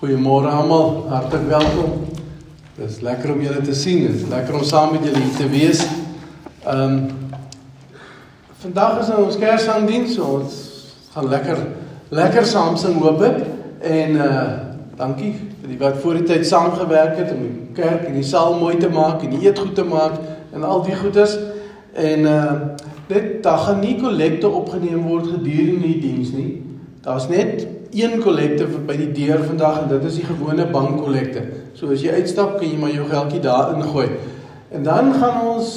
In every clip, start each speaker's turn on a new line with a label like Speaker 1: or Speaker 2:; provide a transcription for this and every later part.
Speaker 1: Goeiemôre almal, hartlik welkom. Dis lekker om julle te sien. Dit is lekker om saam met julle hier te wees. Ehm um, Vandag is nou ons Kersangdiens, so ons gaan lekker lekker saam sing hoop ek. En uh dankie vir die wat voor die tyd saamgewerk het om die kerk en die saal mooi te maak en die eetgoed te maak en al die goedes. En uh dit daar gaan nie kollekte opgeneem word gedurende die diens nie. Daar's net een kollekte by die deur vandag en dit is die gewone bankkollekte. So as jy uitstap, kan jy maar jou geldjie daar ingooi. En dan gaan ons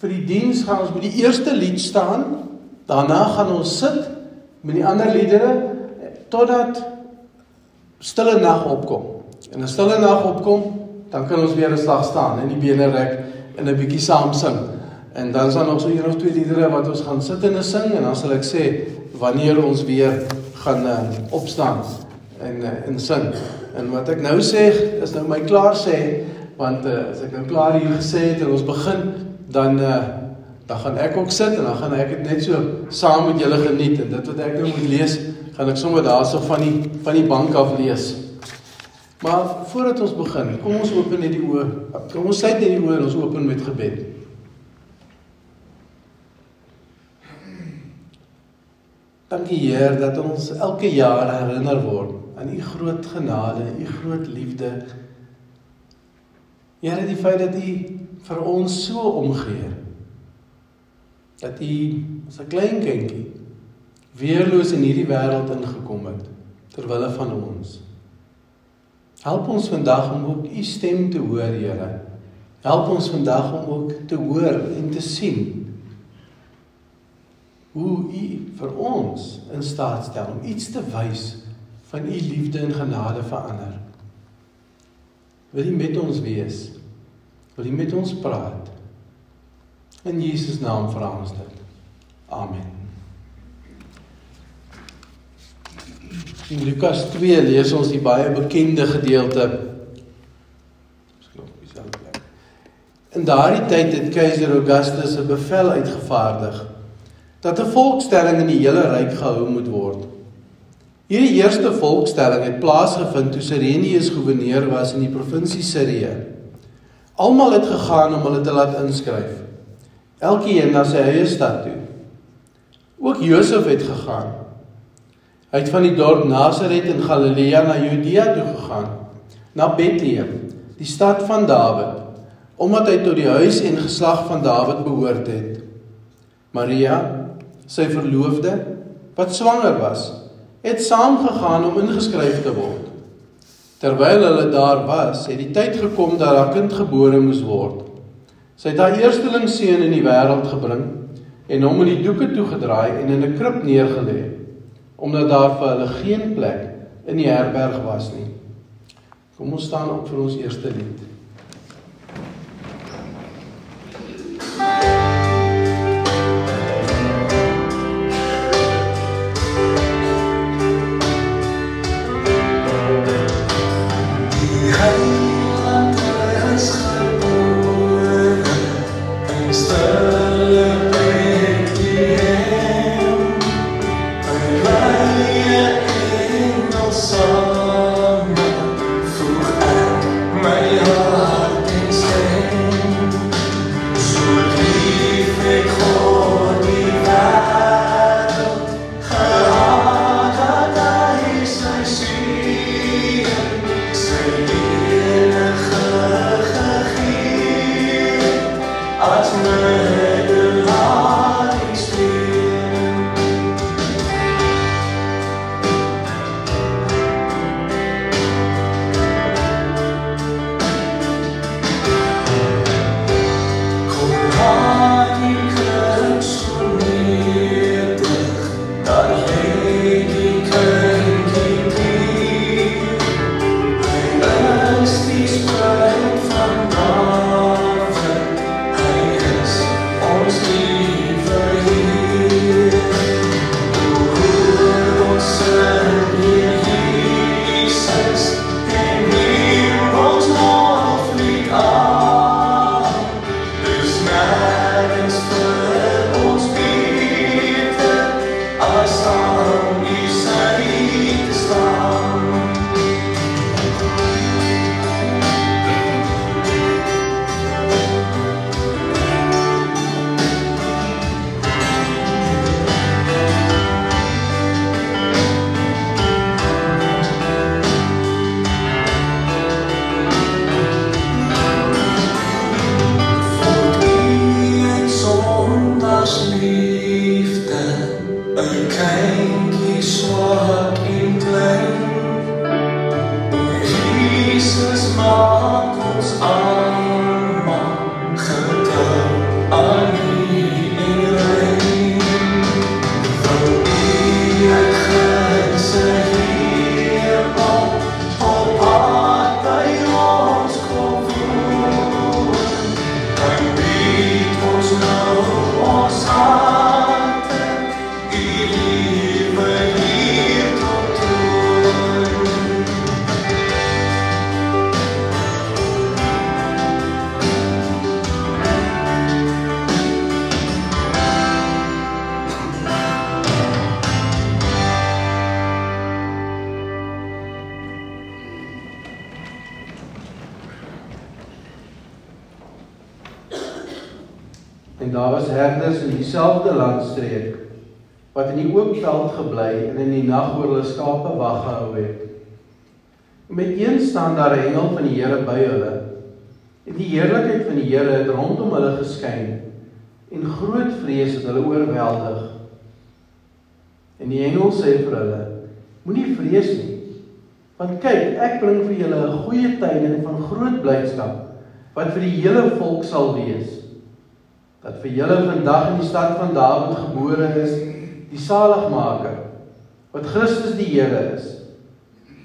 Speaker 1: vir die diens gaan ons by die eerste lied staan. Daarna gaan ons sit met die ander liedere totdat stille nag opkom. En as stille nag opkom, dan kan ons weer 'n slag staan en die bene rek en 'n bietjie saam sing. En dan is daar nog so een of twee liedere wat ons gaan sit en sing en dan sal ek sê wanneer ons weer gaan uh, opstaan en uh, en sing. En wat ek nou sê is nou my klaar sê want uh, as ek nou klaar hier gesê het en ons begin dan uh, dan gaan ek ook sit en dan gaan ek dit net so saam met julle geniet en dit wat ek nou moet lees gaan ek sommer daarso van die van die bank af lees. Maar voordat ons begin, kom ons open net die oë. Kom ons sluit net die oë en ons open met gebed. Dankie Heer dat ons elke jaar herinner word aan u groot genade, u groot liefde. Here, die feit dat u vir ons so omgee. Dat u as 'n klein kindjie weerloos in hierdie wêreld ingekom het ter wille van ons. Help ons vandag om ook u stem te hoor, Here. Help ons vandag om ook te hoor en te sien hoe u vir ons in staat stel om iets te wys van u liefde en genade vir ander. Wil u met ons wees? Wil u met ons praat? In Jesus naam vra ons dit. Amen. In Lukas 2 lees ons die baie bekende gedeelte. In daardie tyd het keiser Augustus 'n bevel uitgevaardig dat 'n volkstelling in die hele ryk gehou moet word. Hierdie eerste volkstelling het plaasgevind toe Sirenius goewerneur was in die provinsie Sirië. Almal het gegaan om hulle te laat inskryf. Elkeen na sy eie stad toe. Ook Josef het gegaan. Hy het van die dorp Nasaret in Galilea na Judea toe gegaan, na Bethlehem, die stad van Dawid, omdat hy tot die huis en geslag van Dawid behoort het. Maria sy verloofde wat swanger was, het saamgegaan om ingeskryf te word. Terwyl hulle daar was, het die tyd gekom dat haar kind gebore moes word. Sy het haar eersteling seun in die wêreld gebring en hom in die doeke toegedraai en in 'n krib neergelê, omdat daar vir hulle geen plek in die herberg was nie. Kom ons staan op vir ons eerste lied.
Speaker 2: Dieselfde landstreek wat in die oop veld gebly en in die nag oor hulle skape wag gehou het. Met een staan daar 'n engel van die Here by hulle. En die heerlikheid van die Here het rondom hulle geskyn en groot vrees het hulle oorweldig. En die engel sê vir hulle: Moenie vrees nie. Want kyk, ek bring vir julle 'n goeie tyding van groot blydskap wat vir die hele volk sal wees dat vir julle vandag in die stad van Dawid gebore is die saligmaker wat Christus die Here is.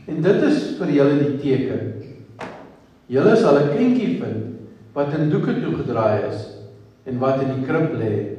Speaker 2: En dit is vir julle die teken. Julle sal 'n kindjie vind wat in doeke toegedraai is en wat in die krib lê.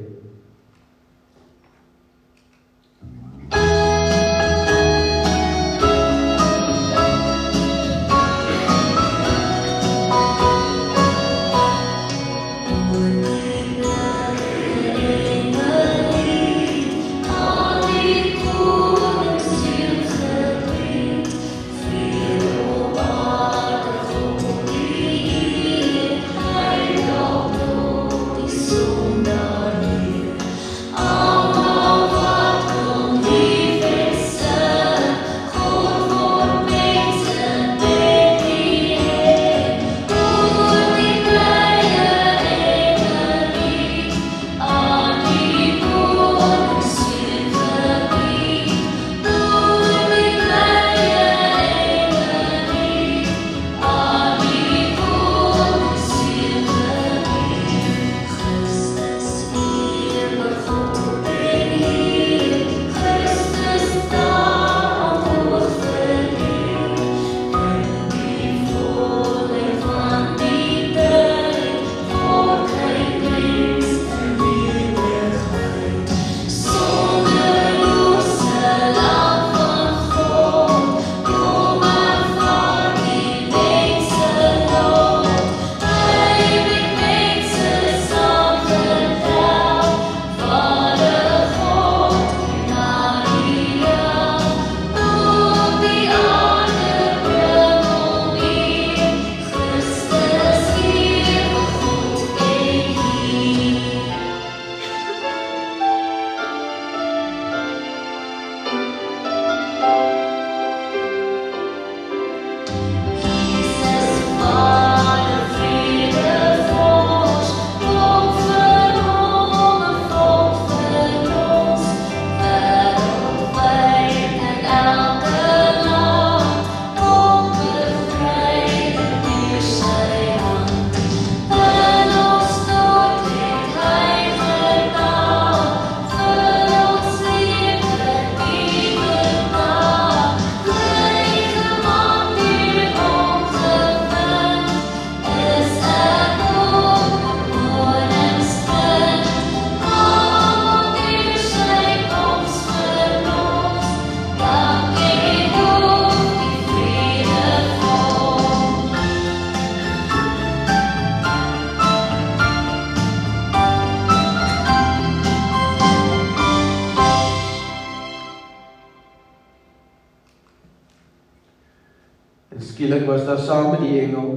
Speaker 2: Saam met die engel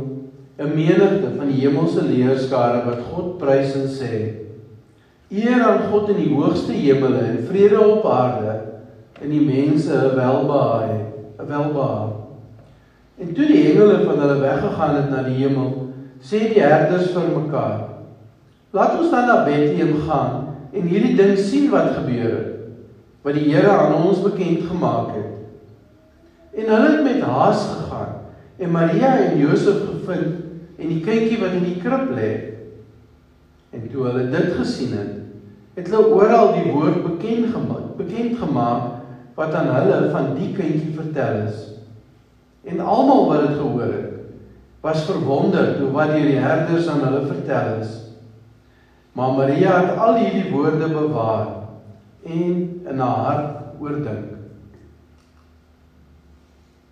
Speaker 2: 'n menigte van die hemelse leerskare wat God prys en sê: Eer aan God in die hoogste hemele en vrede op aarde in die mense 'n welbehae, 'n welbehae. En toe die engele van hulle weggegaan het na die hemel, sê die herders vir mekaar: Laat ons dan na Bethlehem gaan en hierdie ding sien wat gebeur het, wat die Here aan ons bekend gemaak het. En hulle het met haas gegaan en Maria en Josef gevind en die kindjie wat in die krib lê. En toe hulle dit gesien het, het hulle oral die woord bekend gemaak, bekend gemaak wat aan hulle van die kindjie vertel is. En almal wat dit gehoor het, was verwonderd oor wat die herders aan hulle vertel is. Maar Maria het al hierdie woorde bewaar en in haar hart oordink.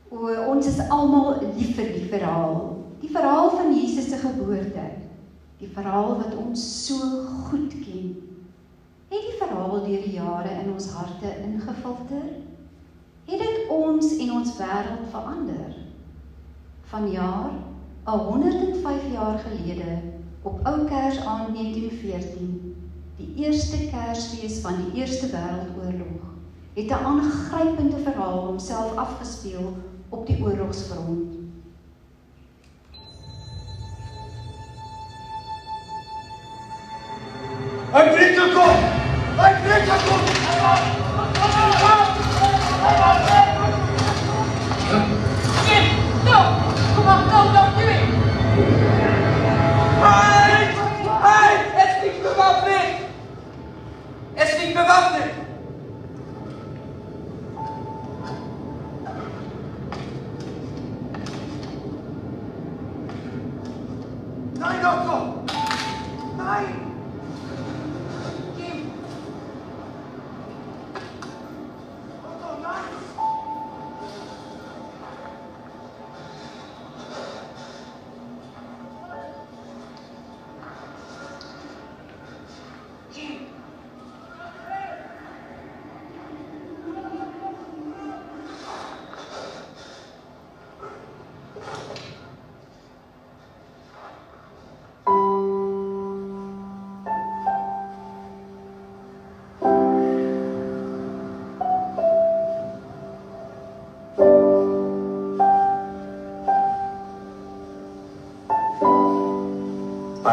Speaker 3: O, ons is almal lief vir die verhaal. Die verhaal van Jesus se geboorte. Die verhaal wat ons so goed ken. Het die verhaal deur die jare in ons harte ingefilter? Het dit ons en ons wêreld verander? Vanjaar, 105 jaar gelede, op Ou Kersaand 1914, die eerste Kersfees van die Eerste Wêreldoorlog, het 'n aangrypende verhaal homself afgespeel op die oorlogsfront.
Speaker 4: Dritter kommt! Ein Dritter kommt!
Speaker 5: Jim, no! Come on, no, don't do it!
Speaker 4: Halt! Halt! Es liegt bewaffnet! Es liegt bewaffnet!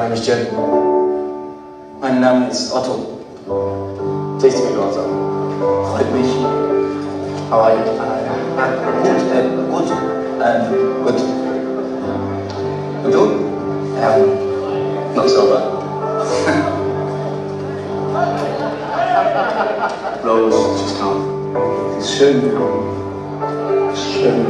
Speaker 6: eine Stelle. Mein Name ist Otto. 60 Minuten so. Freut mich. Aber äh, gut, äh, gut, äh, gut. Und du? Ähm, noch sauber. Bloß, just now. Schön. Schön.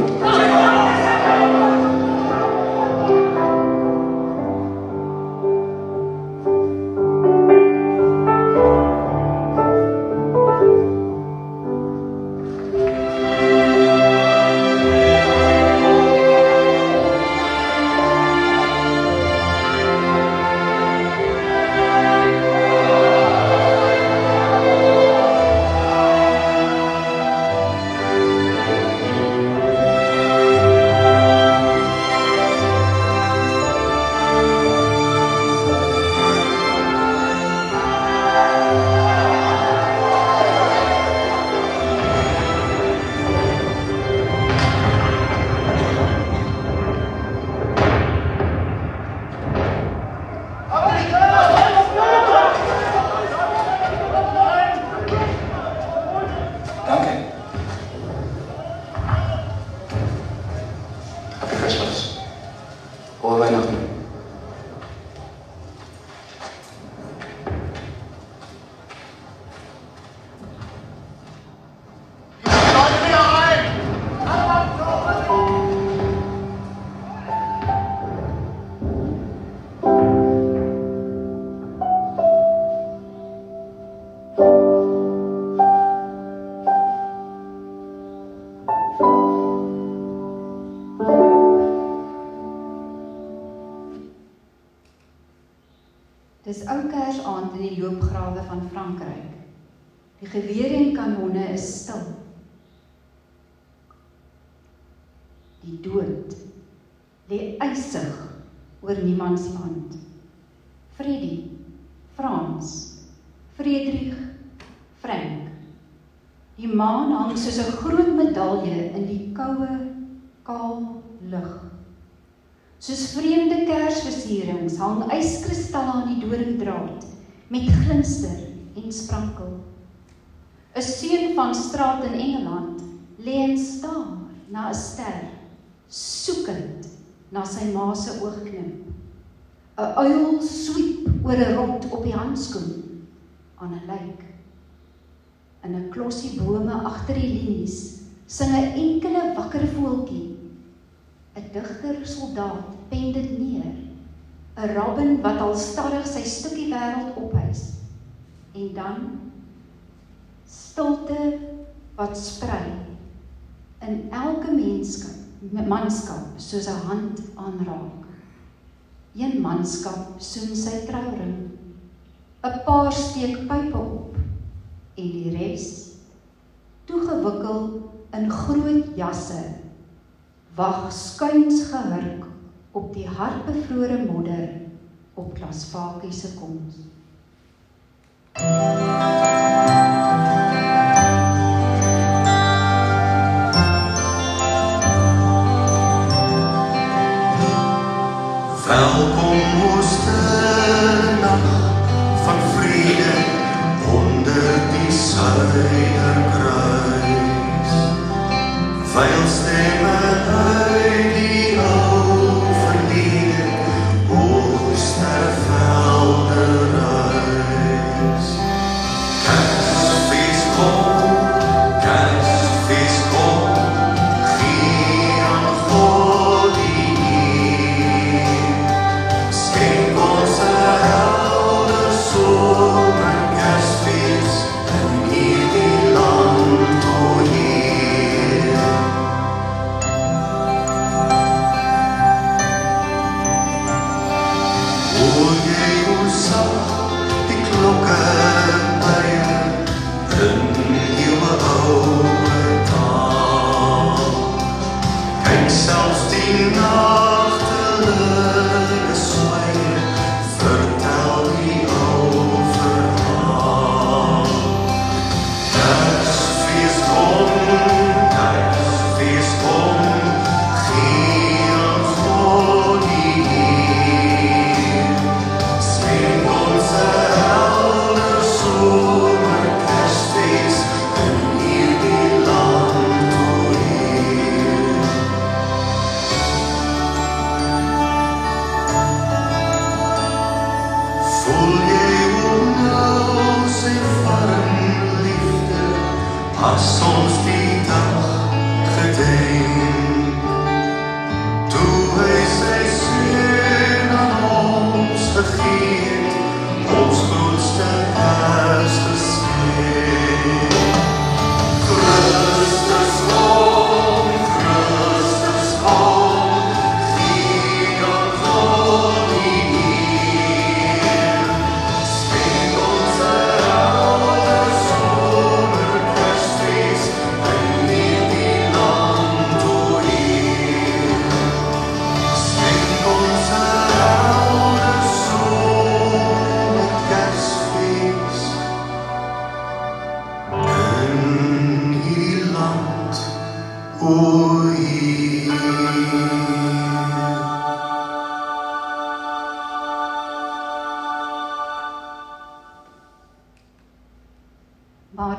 Speaker 4: Pues o de
Speaker 3: Dis ou Kersaand in die loopgrawe van Frankryk. Die gewere en kanonne is stil. Die dood lê eisig oor niemand se land. Freddy, Frans, Friedrich, Frank. Die maan hang soos 'n groot medalje in die koue, kaal lug. Soos vreemde kersversierings hang yskristalle aan die doringdraad met glinster en sprankel. 'n Seun van straat in Engeland lê en staar na 'n ster, soekend na sy ma se oogknip. 'n Uil swiep oor 'n rot op die handskoen aan 'n lijk. In 'n klossie bome agter die linies sing 'n enkele wakker voeltjie. 'n Digter soldaat pen dit neer. 'n Robin wat al stadig sy stukkie wêreld ophys. En dan stilte wat sprei in elke menskap manskap soos 'n hand aanraak. Een manskap soen sy trouring. 'n Paar steek pype op en die res toegewikkel in groot jasse wag skuins gehurk op die hartbevrore modder op Klasvakie se koms.
Speaker 7: Welkom mooiste nag van vrede onder die suiderkruis. Veil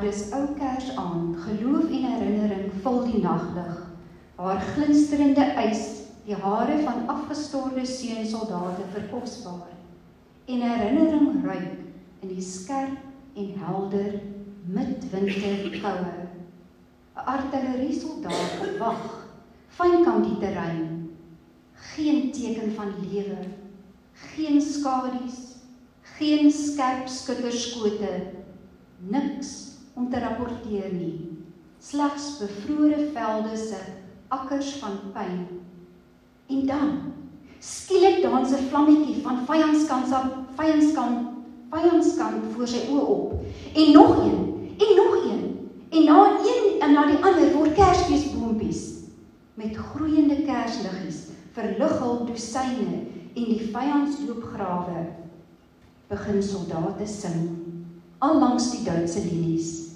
Speaker 3: dis ou Kersaand, geloof en herinnering vul die naglig. Haar glinsterende ys, die hare van afgestorwe seunsoldate verkosbaar. En herinnering ruik in die skerp en helder midwinterkoue. 'n Artilleriesoldaat op wag, fynkant die terrein. Geen teken van lewe, geen skadu's, geen skerp skutterskote, niks om te rapporteer nie. Slegs bevrore velde se akkers van pyn. En dan skielik dans 'n vlammetjie van vyandskant af vyandskant vyandskant voor sy oë op. En nog een, en nog een. En na een en na die ander word Kersfeesboompies met groeiende kersliggies verlig hul dosyne en die vyandsloopgrawe begin soldate sing al langs die Duitse linies.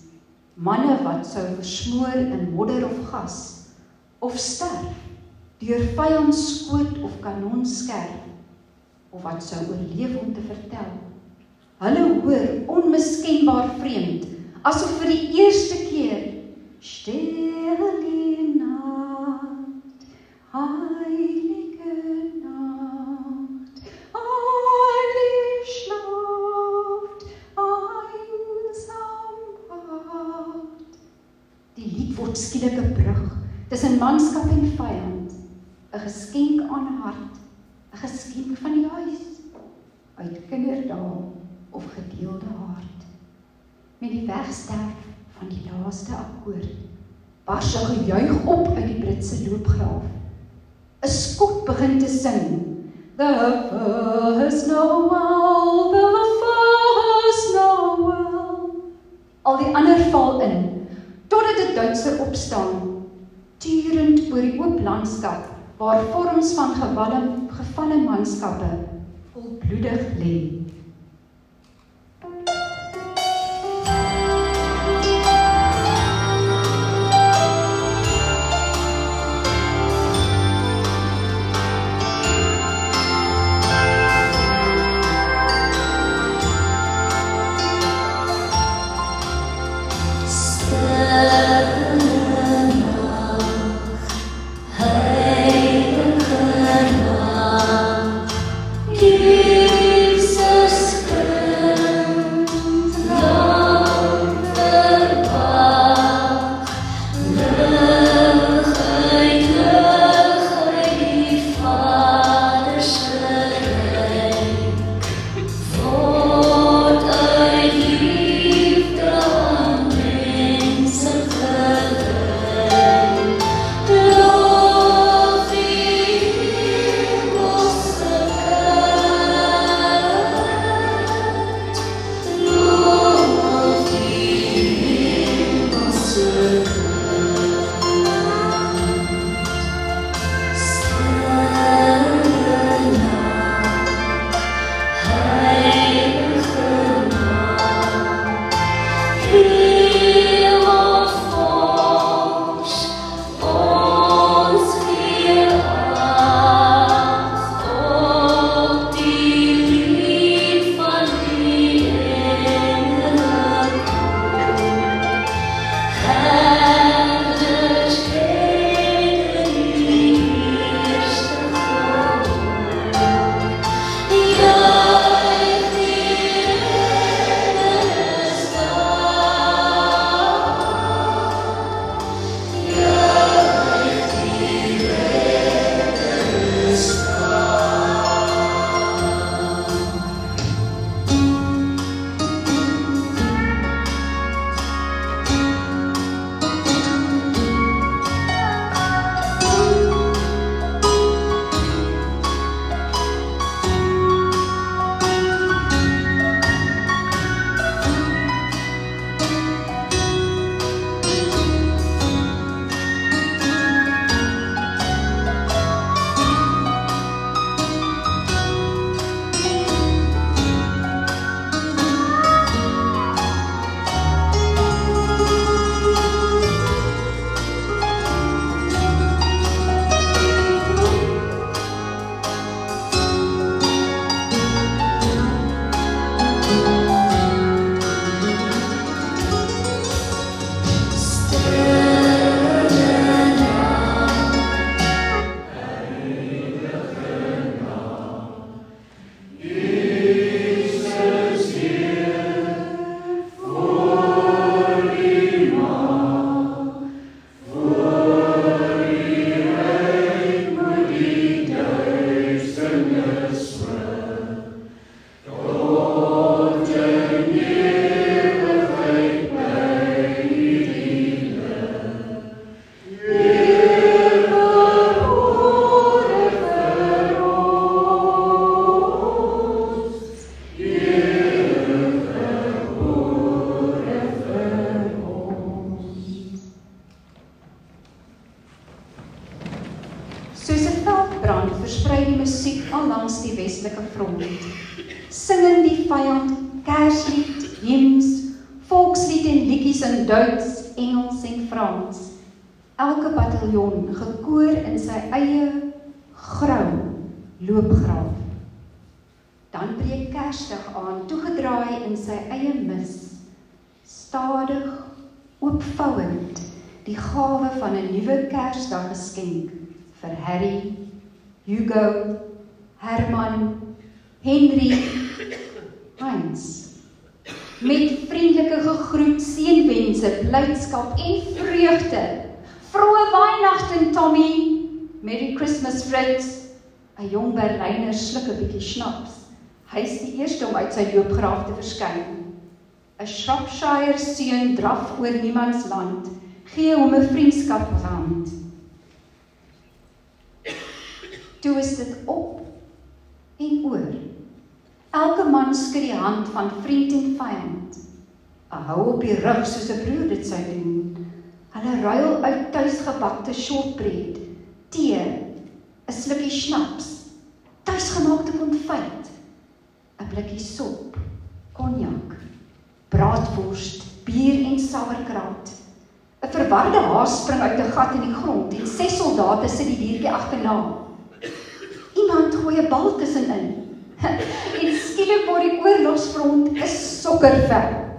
Speaker 3: Manne wat sou versmoor in modder of gas of sterf deur vyandskoot of kanonskerp of wat sou oorleef om te vertel. Hulle hoor onmiskenbaar vreemd asof vir die eerste keer Stille Nacht, heilige Nacht, alle
Speaker 2: tussen manskap en vyand, 'n geskenk aan hart, 'n geskenk van die huis, uit kinderdae of gedeelde hart. Met die wegsterf van die laaste akkoord, bars 'n gejuig op uit die Britse loopgraaf. 'n Skot begin te sing. The first Noel, the first Noel. Al die ander val in totdat dit Duitse opstaan, turend oor die oop landskap waar vorms van gevalle gevalle manskappe volbloedig lê. Versprei die musiek al langs die westelike front. Singend die vyand Kerslied, hymns, volkslied en liedjies in Duits, Engels en Frans. Elke bataljon gekoor in sy eie grou loopgraaf. Dan breek Kersdag aan, toegedraai in sy eie mis, stadig oopvouend die gawe van 'n nuwe Kersdag geskenk vir Harry, Hugo, Herman, Henry, Hans. Met vriendelike gegroet, seënwense, blydskap en vreugde. Vroue Weihnacht
Speaker 3: Goeienagte Tommy. Merry Christmas Fritz. 'n Jong Berliner sluk 'n bietjie snaps. Hy's die eerste om uit sy loopgraaf te verskyn. 'n Shropshire seun draf oor niemands land, gee hom 'n vriendskapshand. Toe is dit op en oor. Elke man skud die hand van vriend en vyand. Hou op die rug soos 'n broer dit sou doen. Hulle ruil uit tuisgebakte shortbread, tee, 'n slukkie snaps, tuisgemaakte konfyt, 'n blikkie sop, konjak, braadwors, bier en sauerkraut. 'n Verwarde haas spring uit 'n gat in die grond en ses soldate sit die diertjie agterna. Iemand gooi 'n bal tussenin. en skielik word die oorlogsfront 'n sokkerveld.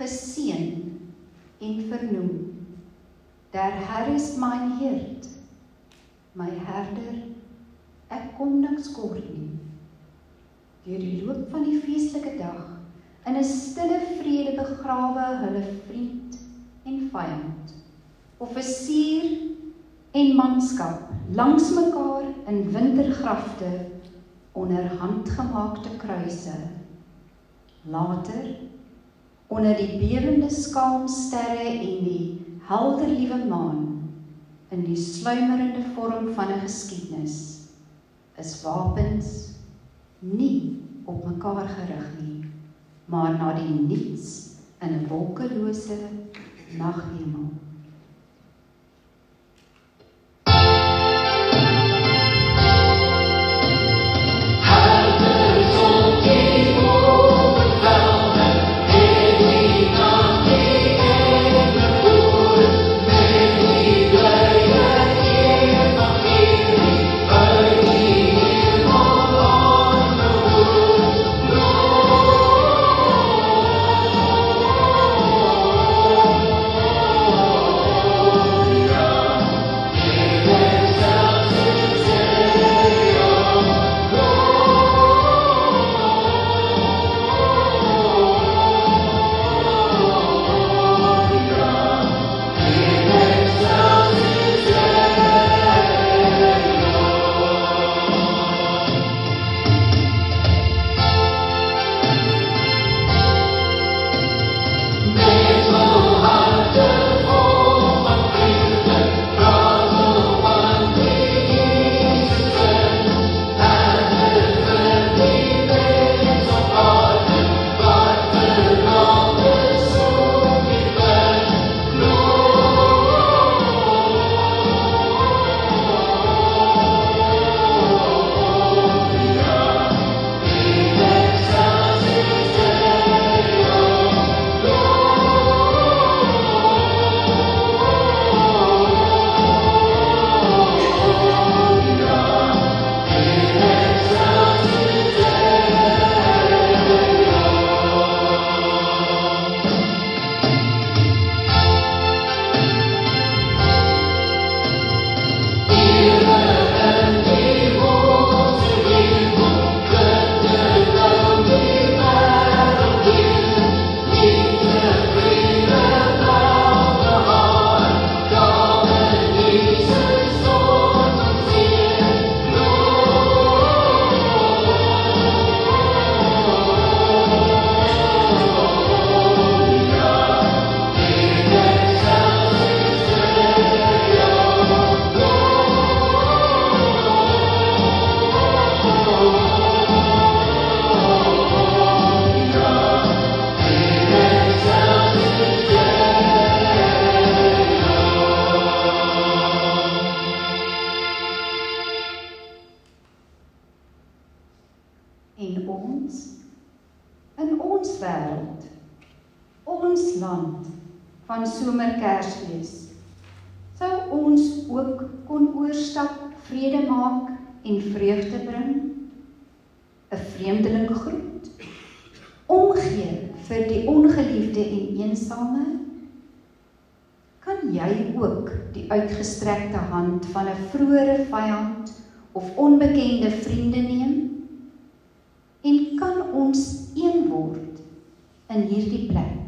Speaker 3: Geseën en vernoem. Der Herr is mein Hirt, my herder, ek kom niks kort nie. Deur die loop van die feestelike dag in 'n stille vrede begrawe hulle vriend en vyand, offisier en manskap langs mekaar in wintergrafte onder handgemaakte kruise. Later onder die bewende skaamsterre en die helder liewe maan in die sluimerende vorm van 'n geskiedenis is wapens nie op mekaar gerig nie maar na die niets in 'n wolkelose naghemel ook kon oorstap vrede maak en vreugde bring. 'n vreemdeling groet omgee vir die ongeliefde en eensame. Kan jy ook die uitgestrekte hand van 'n vroeëre vyand of onbekende vriende neem? En kan ons een word in hierdie plek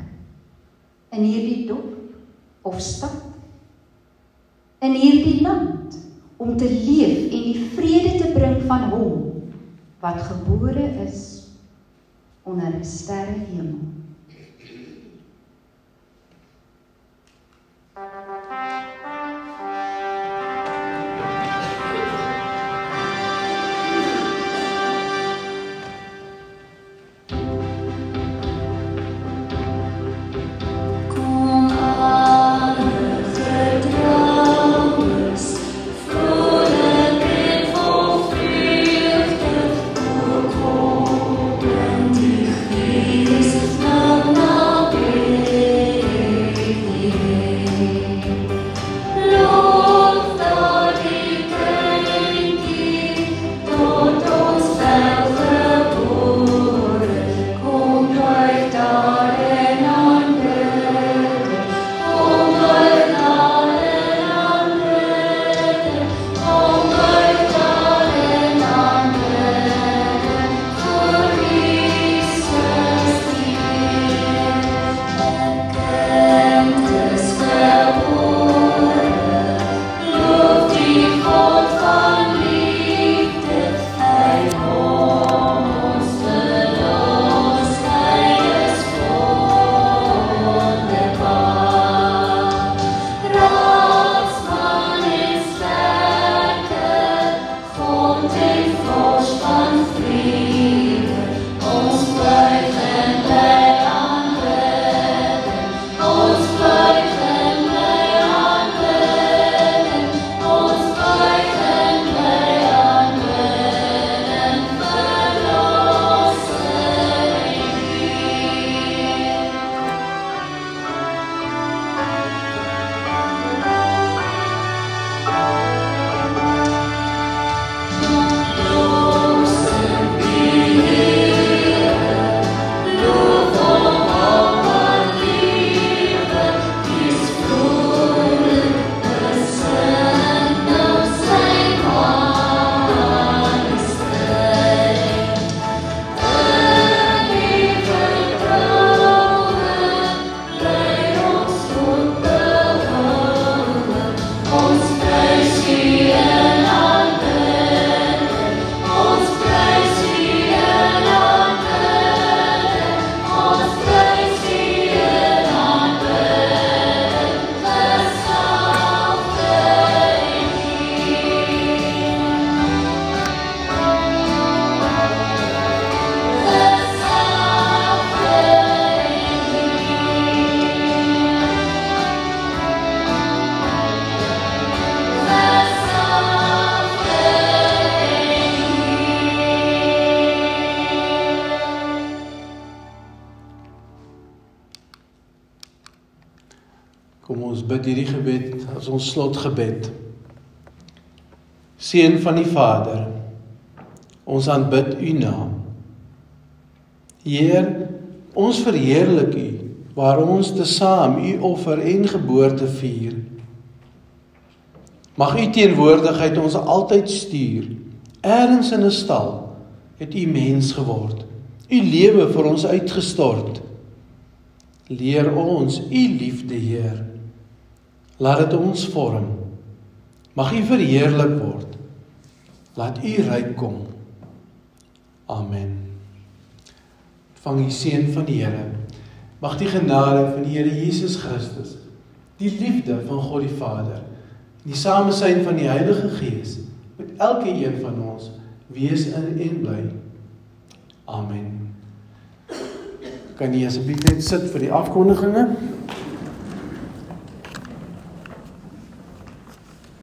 Speaker 3: in hierdie dorp of stad in hierdie land om te leef en die vrede te bring van hom wat gebore is onder 'n sterrehemel.
Speaker 2: Kom ons bid hierdie gebed as ons slotgebed. Seun van die Vader, ons aanbid U naam. Heer, ons verheerlik U waar ons tesaam U offer en geboorte vier. Mag U teenwoordigheid ons altyd stuur. Ergens in 'n stal het U mens geword. U lewe vir ons uitgestort. Leer ons U liefde, Heer. Laat dit ons vorm. Mag U verheerlik word. Laat U ryk kom. Amen. Vang die seën van die Here. Mag die genade van die Here Jesus Christus, die liefde van God die Vader, en die samesyn van die Heilige Gees met elke een van ons wees in en bly. Amen. Kan jy asseblief net sit vir die afkondigings?